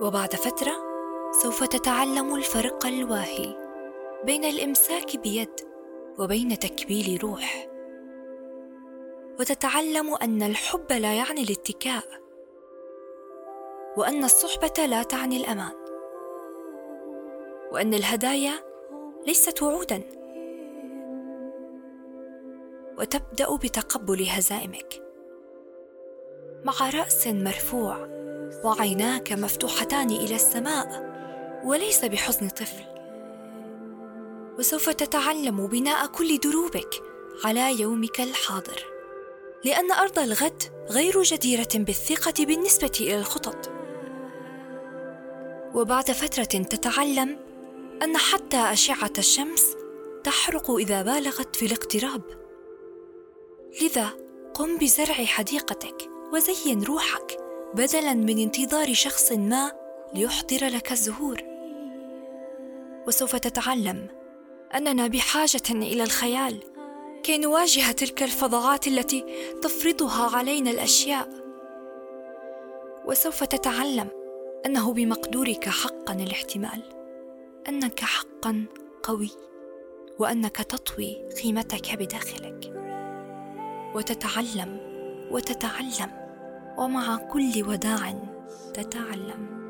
وبعد فترة سوف تتعلم الفرق الواهي بين الإمساك بيد وبين تكبيل روح. وتتعلم أن الحب لا يعني الاتكاء وأن الصحبة لا تعني الأمان وأن الهدايا ليست وعودا. وتبدأ بتقبل هزائمك مع رأس مرفوع. وعيناك مفتوحتان إلى السماء وليس بحزن طفل. وسوف تتعلم بناء كل دروبك على يومك الحاضر. لأن أرض الغد غير جديرة بالثقة بالنسبة إلى الخطط. وبعد فترة تتعلم أن حتى أشعة الشمس تحرق إذا بالغت في الاقتراب. لذا قم بزرع حديقتك وزين روحك بدلا من انتظار شخص ما ليحضر لك الزهور. وسوف تتعلم أننا بحاجة إلى الخيال كي نواجه تلك الفظاعات التي تفرضها علينا الأشياء. وسوف تتعلم أنه بمقدورك حقا الاحتمال أنك حقا قوي وأنك تطوي قيمتك بداخلك. وتتعلم وتتعلم. ومع كل وداع تتعلم.